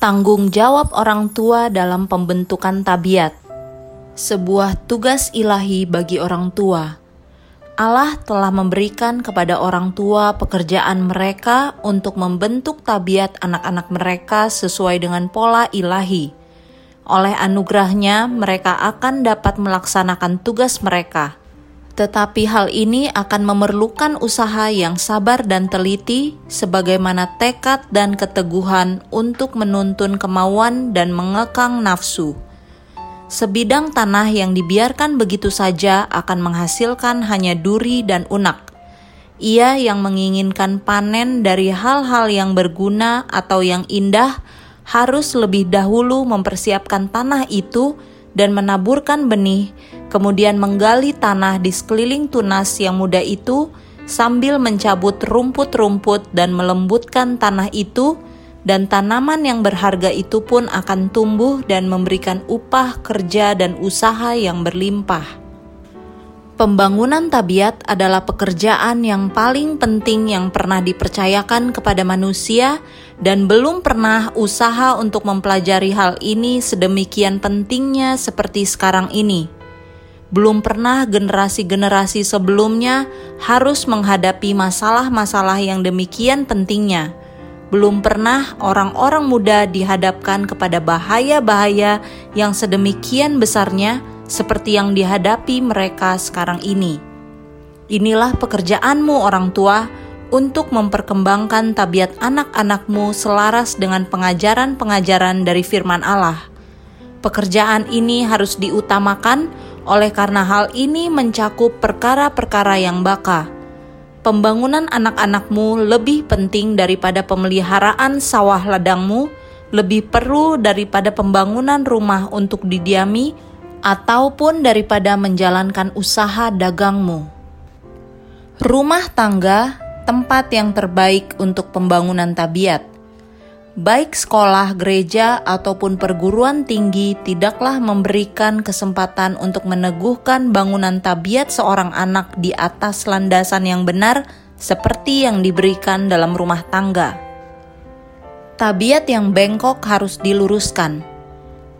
Tanggung jawab orang tua dalam pembentukan tabiat, sebuah tugas ilahi bagi orang tua. Allah telah memberikan kepada orang tua pekerjaan mereka untuk membentuk tabiat anak-anak mereka sesuai dengan pola ilahi. Oleh anugerahnya, mereka akan dapat melaksanakan tugas mereka tetapi hal ini akan memerlukan usaha yang sabar dan teliti, sebagaimana tekad dan keteguhan untuk menuntun kemauan dan mengekang nafsu. Sebidang tanah yang dibiarkan begitu saja akan menghasilkan hanya duri dan unak. Ia yang menginginkan panen dari hal-hal yang berguna atau yang indah harus lebih dahulu mempersiapkan tanah itu dan menaburkan benih, kemudian menggali tanah di sekeliling tunas yang muda itu sambil mencabut rumput-rumput dan melembutkan tanah itu, dan tanaman yang berharga itu pun akan tumbuh dan memberikan upah kerja dan usaha yang berlimpah. Pembangunan tabiat adalah pekerjaan yang paling penting yang pernah dipercayakan kepada manusia, dan belum pernah usaha untuk mempelajari hal ini sedemikian pentingnya seperti sekarang ini. Belum pernah generasi-generasi sebelumnya harus menghadapi masalah-masalah yang demikian pentingnya. Belum pernah orang-orang muda dihadapkan kepada bahaya-bahaya yang sedemikian besarnya seperti yang dihadapi mereka sekarang ini. Inilah pekerjaanmu orang tua untuk memperkembangkan tabiat anak-anakmu selaras dengan pengajaran-pengajaran dari firman Allah. Pekerjaan ini harus diutamakan oleh karena hal ini mencakup perkara-perkara yang baka. Pembangunan anak-anakmu lebih penting daripada pemeliharaan sawah ladangmu, lebih perlu daripada pembangunan rumah untuk didiami, ataupun daripada menjalankan usaha dagangmu. Rumah tangga tempat yang terbaik untuk pembangunan tabiat. Baik sekolah, gereja, ataupun perguruan tinggi tidaklah memberikan kesempatan untuk meneguhkan bangunan tabiat seorang anak di atas landasan yang benar, seperti yang diberikan dalam rumah tangga. Tabiat yang bengkok harus diluruskan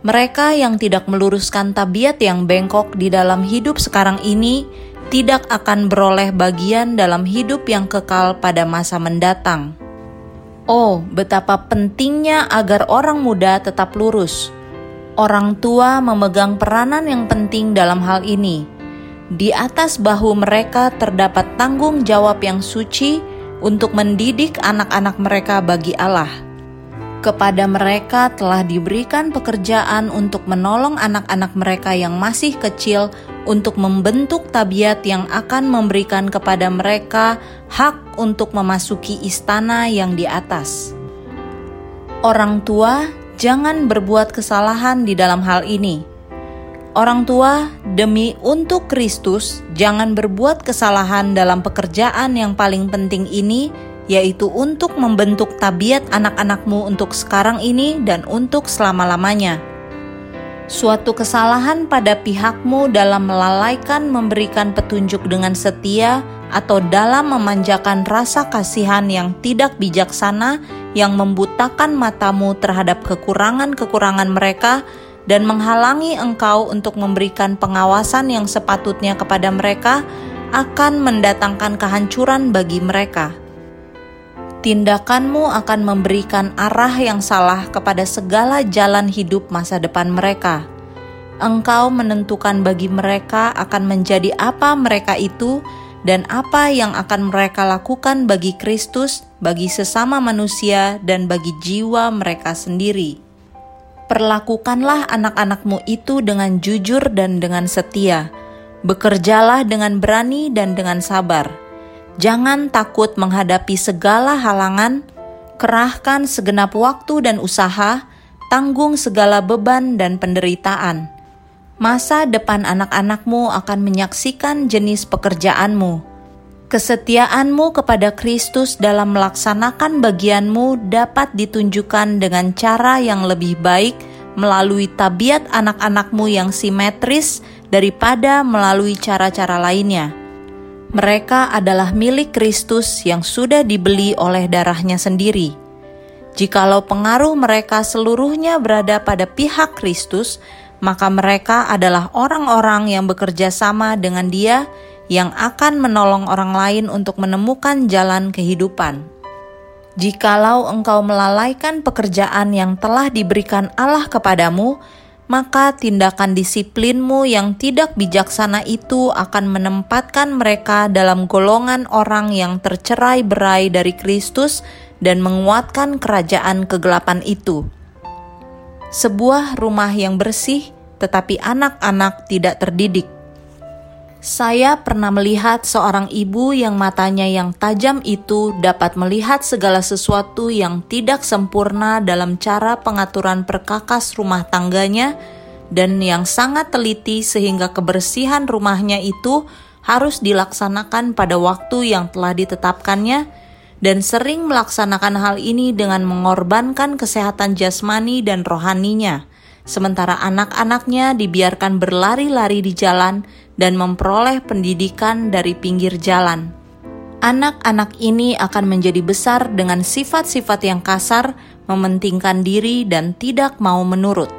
mereka yang tidak meluruskan tabiat yang bengkok di dalam hidup sekarang ini tidak akan beroleh bagian dalam hidup yang kekal pada masa mendatang. Oh, betapa pentingnya agar orang muda tetap lurus. Orang tua memegang peranan yang penting dalam hal ini. Di atas bahu mereka terdapat tanggung jawab yang suci untuk mendidik anak-anak mereka bagi Allah. Kepada mereka telah diberikan pekerjaan untuk menolong anak-anak mereka yang masih kecil untuk membentuk tabiat yang akan memberikan kepada mereka hak untuk memasuki istana yang di atas. Orang tua jangan berbuat kesalahan di dalam hal ini. Orang tua, demi untuk Kristus, jangan berbuat kesalahan dalam pekerjaan yang paling penting ini yaitu untuk membentuk tabiat anak-anakmu untuk sekarang ini dan untuk selama-lamanya. Suatu kesalahan pada pihakmu dalam melalaikan memberikan petunjuk dengan setia atau dalam memanjakan rasa kasihan yang tidak bijaksana yang membutakan matamu terhadap kekurangan-kekurangan mereka dan menghalangi engkau untuk memberikan pengawasan yang sepatutnya kepada mereka akan mendatangkan kehancuran bagi mereka tindakanmu akan memberikan arah yang salah kepada segala jalan hidup masa depan mereka. Engkau menentukan bagi mereka akan menjadi apa mereka itu dan apa yang akan mereka lakukan bagi Kristus, bagi sesama manusia, dan bagi jiwa mereka sendiri. Perlakukanlah anak-anakmu itu dengan jujur dan dengan setia. Bekerjalah dengan berani dan dengan sabar Jangan takut menghadapi segala halangan, kerahkan segenap waktu dan usaha, tanggung segala beban dan penderitaan. Masa depan anak-anakmu akan menyaksikan jenis pekerjaanmu. Kesetiaanmu kepada Kristus dalam melaksanakan bagianmu dapat ditunjukkan dengan cara yang lebih baik melalui tabiat anak-anakmu yang simetris daripada melalui cara-cara lainnya. Mereka adalah milik Kristus yang sudah dibeli oleh darahnya sendiri. Jikalau pengaruh mereka seluruhnya berada pada pihak Kristus, maka mereka adalah orang-orang yang bekerja sama dengan Dia yang akan menolong orang lain untuk menemukan jalan kehidupan. Jikalau engkau melalaikan pekerjaan yang telah diberikan Allah kepadamu, maka tindakan disiplinmu yang tidak bijaksana itu akan menempatkan mereka dalam golongan orang yang tercerai berai dari Kristus dan menguatkan kerajaan kegelapan itu. Sebuah rumah yang bersih, tetapi anak-anak tidak terdidik. Saya pernah melihat seorang ibu yang matanya yang tajam itu dapat melihat segala sesuatu yang tidak sempurna dalam cara pengaturan perkakas rumah tangganya, dan yang sangat teliti sehingga kebersihan rumahnya itu harus dilaksanakan pada waktu yang telah ditetapkannya dan sering melaksanakan hal ini dengan mengorbankan kesehatan jasmani dan rohaninya, sementara anak-anaknya dibiarkan berlari-lari di jalan dan memperoleh pendidikan dari pinggir jalan. Anak-anak ini akan menjadi besar dengan sifat-sifat yang kasar, mementingkan diri, dan tidak mau menurut.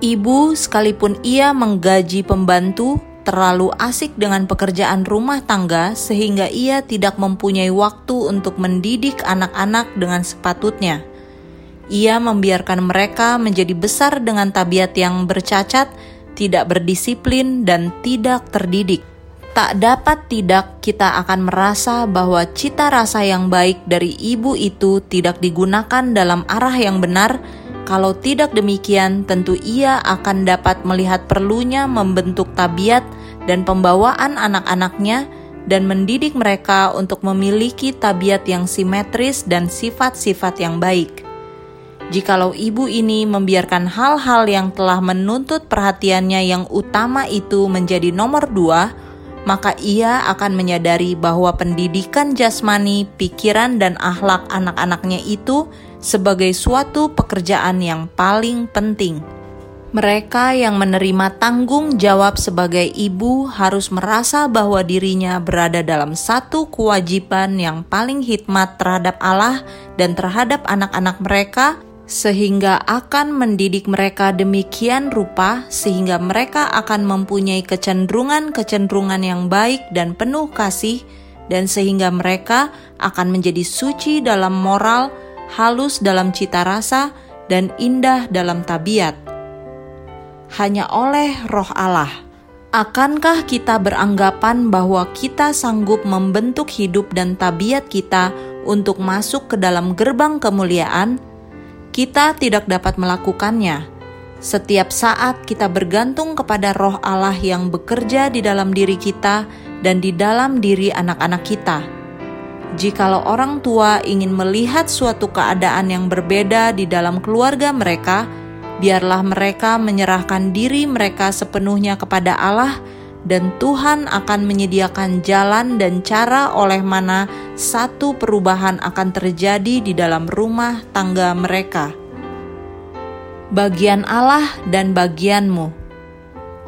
Ibu, sekalipun ia menggaji pembantu, terlalu asik dengan pekerjaan rumah tangga sehingga ia tidak mempunyai waktu untuk mendidik anak-anak dengan sepatutnya. Ia membiarkan mereka menjadi besar dengan tabiat yang bercacat, tidak berdisiplin, dan tidak terdidik. Tak dapat tidak kita akan merasa bahwa cita rasa yang baik dari ibu itu tidak digunakan dalam arah yang benar kalau tidak demikian, tentu ia akan dapat melihat perlunya membentuk tabiat dan pembawaan anak-anaknya dan mendidik mereka untuk memiliki tabiat yang simetris dan sifat-sifat yang baik. Jikalau ibu ini membiarkan hal-hal yang telah menuntut perhatiannya yang utama itu menjadi nomor dua, maka ia akan menyadari bahwa pendidikan jasmani, pikiran, dan akhlak anak-anaknya itu sebagai suatu pekerjaan yang paling penting. Mereka yang menerima tanggung jawab sebagai ibu harus merasa bahwa dirinya berada dalam satu kewajiban yang paling hikmat terhadap Allah dan terhadap anak-anak mereka, sehingga akan mendidik mereka demikian rupa sehingga mereka akan mempunyai kecenderungan-kecenderungan yang baik dan penuh kasih, dan sehingga mereka akan menjadi suci dalam moral halus dalam cita rasa, dan indah dalam tabiat. Hanya oleh Roh Allah, akankah kita beranggapan bahwa kita sanggup membentuk hidup dan tabiat kita untuk masuk ke dalam gerbang kemuliaan? Kita tidak dapat melakukannya. Setiap saat kita bergantung kepada Roh Allah yang bekerja di dalam diri kita dan di dalam diri anak-anak kita jikalau orang tua ingin melihat suatu keadaan yang berbeda di dalam keluarga mereka, biarlah mereka menyerahkan diri mereka sepenuhnya kepada Allah, dan Tuhan akan menyediakan jalan dan cara oleh mana satu perubahan akan terjadi di dalam rumah tangga mereka. Bagian Allah dan bagianmu,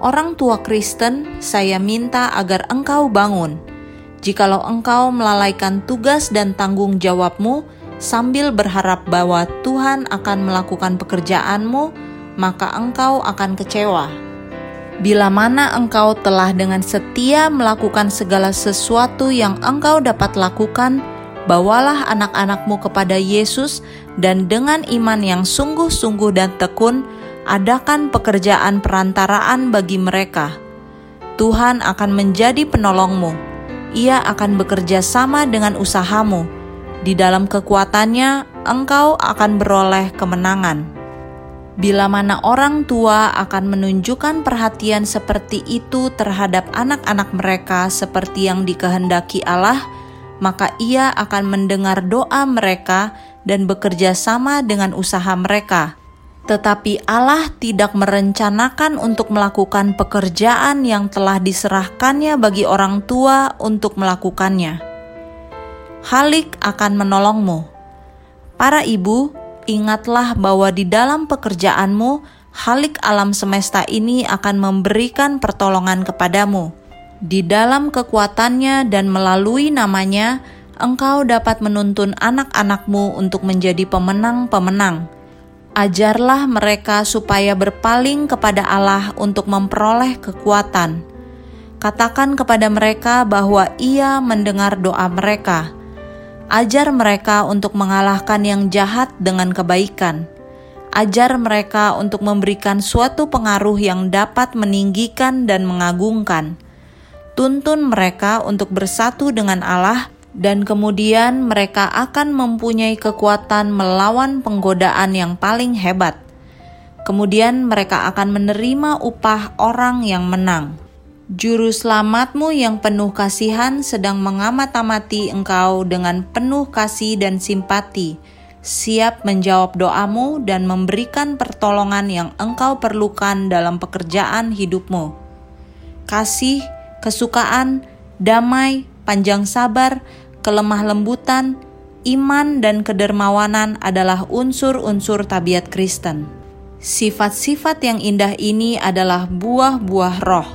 orang tua Kristen, saya minta agar engkau bangun Jikalau engkau melalaikan tugas dan tanggung jawabmu sambil berharap bahwa Tuhan akan melakukan pekerjaanmu, maka engkau akan kecewa. Bila mana engkau telah dengan setia melakukan segala sesuatu yang engkau dapat lakukan, bawalah anak-anakmu kepada Yesus, dan dengan iman yang sungguh-sungguh dan tekun, adakan pekerjaan perantaraan bagi mereka. Tuhan akan menjadi penolongmu ia akan bekerja sama dengan usahamu. Di dalam kekuatannya, engkau akan beroleh kemenangan. Bila mana orang tua akan menunjukkan perhatian seperti itu terhadap anak-anak mereka, seperti yang dikehendaki Allah, maka Ia akan mendengar doa mereka dan bekerja sama dengan usaha mereka tetapi Allah tidak merencanakan untuk melakukan pekerjaan yang telah diserahkannya bagi orang tua untuk melakukannya. Halik akan menolongmu. Para ibu, ingatlah bahwa di dalam pekerjaanmu, Halik alam semesta ini akan memberikan pertolongan kepadamu. Di dalam kekuatannya dan melalui namanya, engkau dapat menuntun anak-anakmu untuk menjadi pemenang-pemenang. Ajarlah mereka supaya berpaling kepada Allah untuk memperoleh kekuatan. Katakan kepada mereka bahwa Ia mendengar doa mereka. Ajar mereka untuk mengalahkan yang jahat dengan kebaikan ajar mereka untuk memberikan suatu pengaruh yang dapat meninggikan dan mengagungkan. Tuntun mereka untuk bersatu dengan Allah, dan kemudian mereka akan mempunyai kekuatan melawan penggodaan yang paling hebat. Kemudian mereka akan menerima upah orang yang menang. Juru selamatmu yang penuh kasihan sedang mengamat-amati engkau dengan penuh kasih dan simpati siap menjawab doamu dan memberikan pertolongan yang engkau perlukan dalam pekerjaan hidupmu. Kasih, kesukaan, damai, panjang sabar, kelemah lembutan, iman, dan kedermawanan adalah unsur-unsur tabiat Kristen. Sifat-sifat yang indah ini adalah buah-buah roh.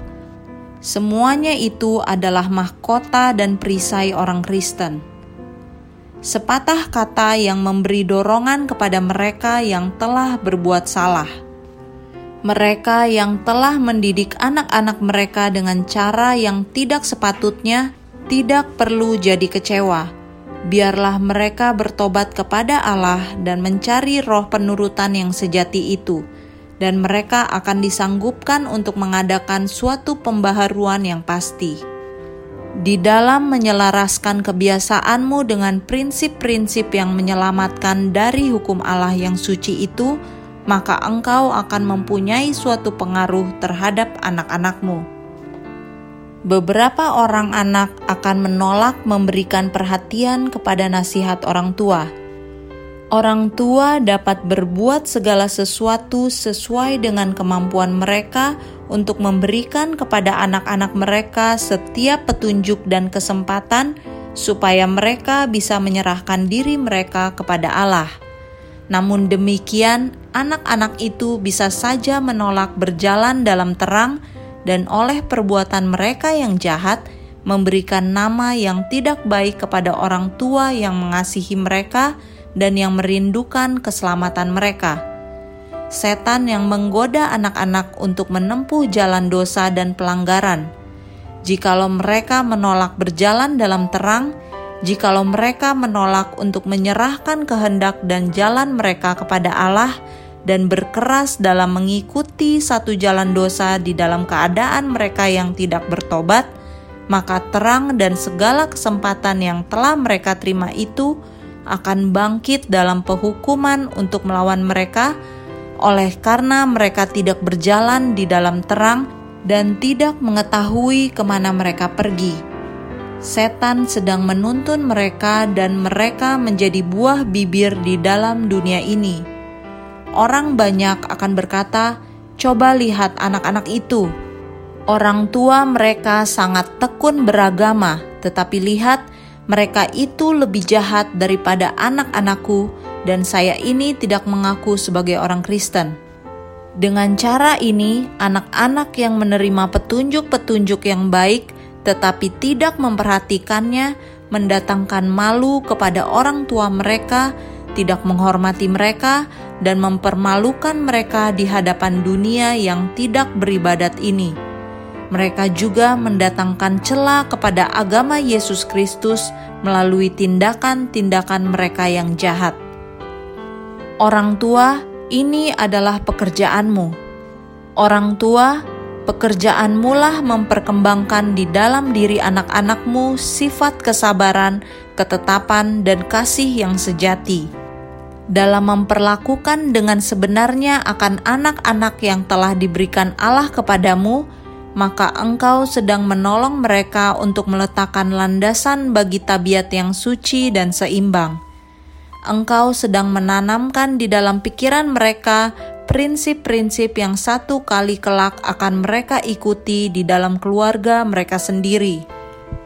Semuanya itu adalah mahkota dan perisai orang Kristen sepatah kata yang memberi dorongan kepada mereka yang telah berbuat salah. Mereka yang telah mendidik anak-anak mereka dengan cara yang tidak sepatutnya tidak perlu jadi kecewa. Biarlah mereka bertobat kepada Allah dan mencari roh penurutan yang sejati itu, dan mereka akan disanggupkan untuk mengadakan suatu pembaharuan yang pasti di dalam menyelaraskan kebiasaanmu dengan prinsip-prinsip yang menyelamatkan dari hukum Allah yang suci itu, maka engkau akan mempunyai suatu pengaruh terhadap anak-anakmu. Beberapa orang anak akan menolak memberikan perhatian kepada nasihat orang tua. Orang tua dapat berbuat segala sesuatu sesuai dengan kemampuan mereka untuk memberikan kepada anak-anak mereka setiap petunjuk dan kesempatan supaya mereka bisa menyerahkan diri mereka kepada Allah. Namun demikian, anak-anak itu bisa saja menolak berjalan dalam terang dan oleh perbuatan mereka yang jahat memberikan nama yang tidak baik kepada orang tua yang mengasihi mereka dan yang merindukan keselamatan mereka setan yang menggoda anak-anak untuk menempuh jalan dosa dan pelanggaran. Jikalau mereka menolak berjalan dalam terang, jikalau mereka menolak untuk menyerahkan kehendak dan jalan mereka kepada Allah dan berkeras dalam mengikuti satu jalan dosa di dalam keadaan mereka yang tidak bertobat, maka terang dan segala kesempatan yang telah mereka terima itu akan bangkit dalam penghukuman untuk melawan mereka oleh karena mereka tidak berjalan di dalam terang dan tidak mengetahui ke mana mereka pergi. Setan sedang menuntun mereka, dan mereka menjadi buah bibir di dalam dunia ini. Orang banyak akan berkata, "Coba lihat anak-anak itu." Orang tua mereka sangat tekun beragama, tetapi lihat, mereka itu lebih jahat daripada anak-anakku dan saya ini tidak mengaku sebagai orang Kristen. Dengan cara ini, anak-anak yang menerima petunjuk-petunjuk yang baik tetapi tidak memperhatikannya mendatangkan malu kepada orang tua mereka, tidak menghormati mereka, dan mempermalukan mereka di hadapan dunia yang tidak beribadat ini. Mereka juga mendatangkan celah kepada agama Yesus Kristus melalui tindakan-tindakan mereka yang jahat. Orang tua, ini adalah pekerjaanmu. Orang tua, pekerjaanmu lah memperkembangkan di dalam diri anak-anakmu sifat kesabaran, ketetapan, dan kasih yang sejati. Dalam memperlakukan dengan sebenarnya akan anak-anak yang telah diberikan Allah kepadamu, maka engkau sedang menolong mereka untuk meletakkan landasan bagi tabiat yang suci dan seimbang engkau sedang menanamkan di dalam pikiran mereka prinsip-prinsip yang satu kali kelak akan mereka ikuti di dalam keluarga mereka sendiri.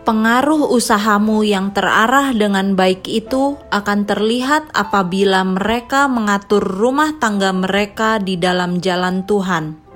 Pengaruh usahamu yang terarah dengan baik itu akan terlihat apabila mereka mengatur rumah tangga mereka di dalam jalan Tuhan.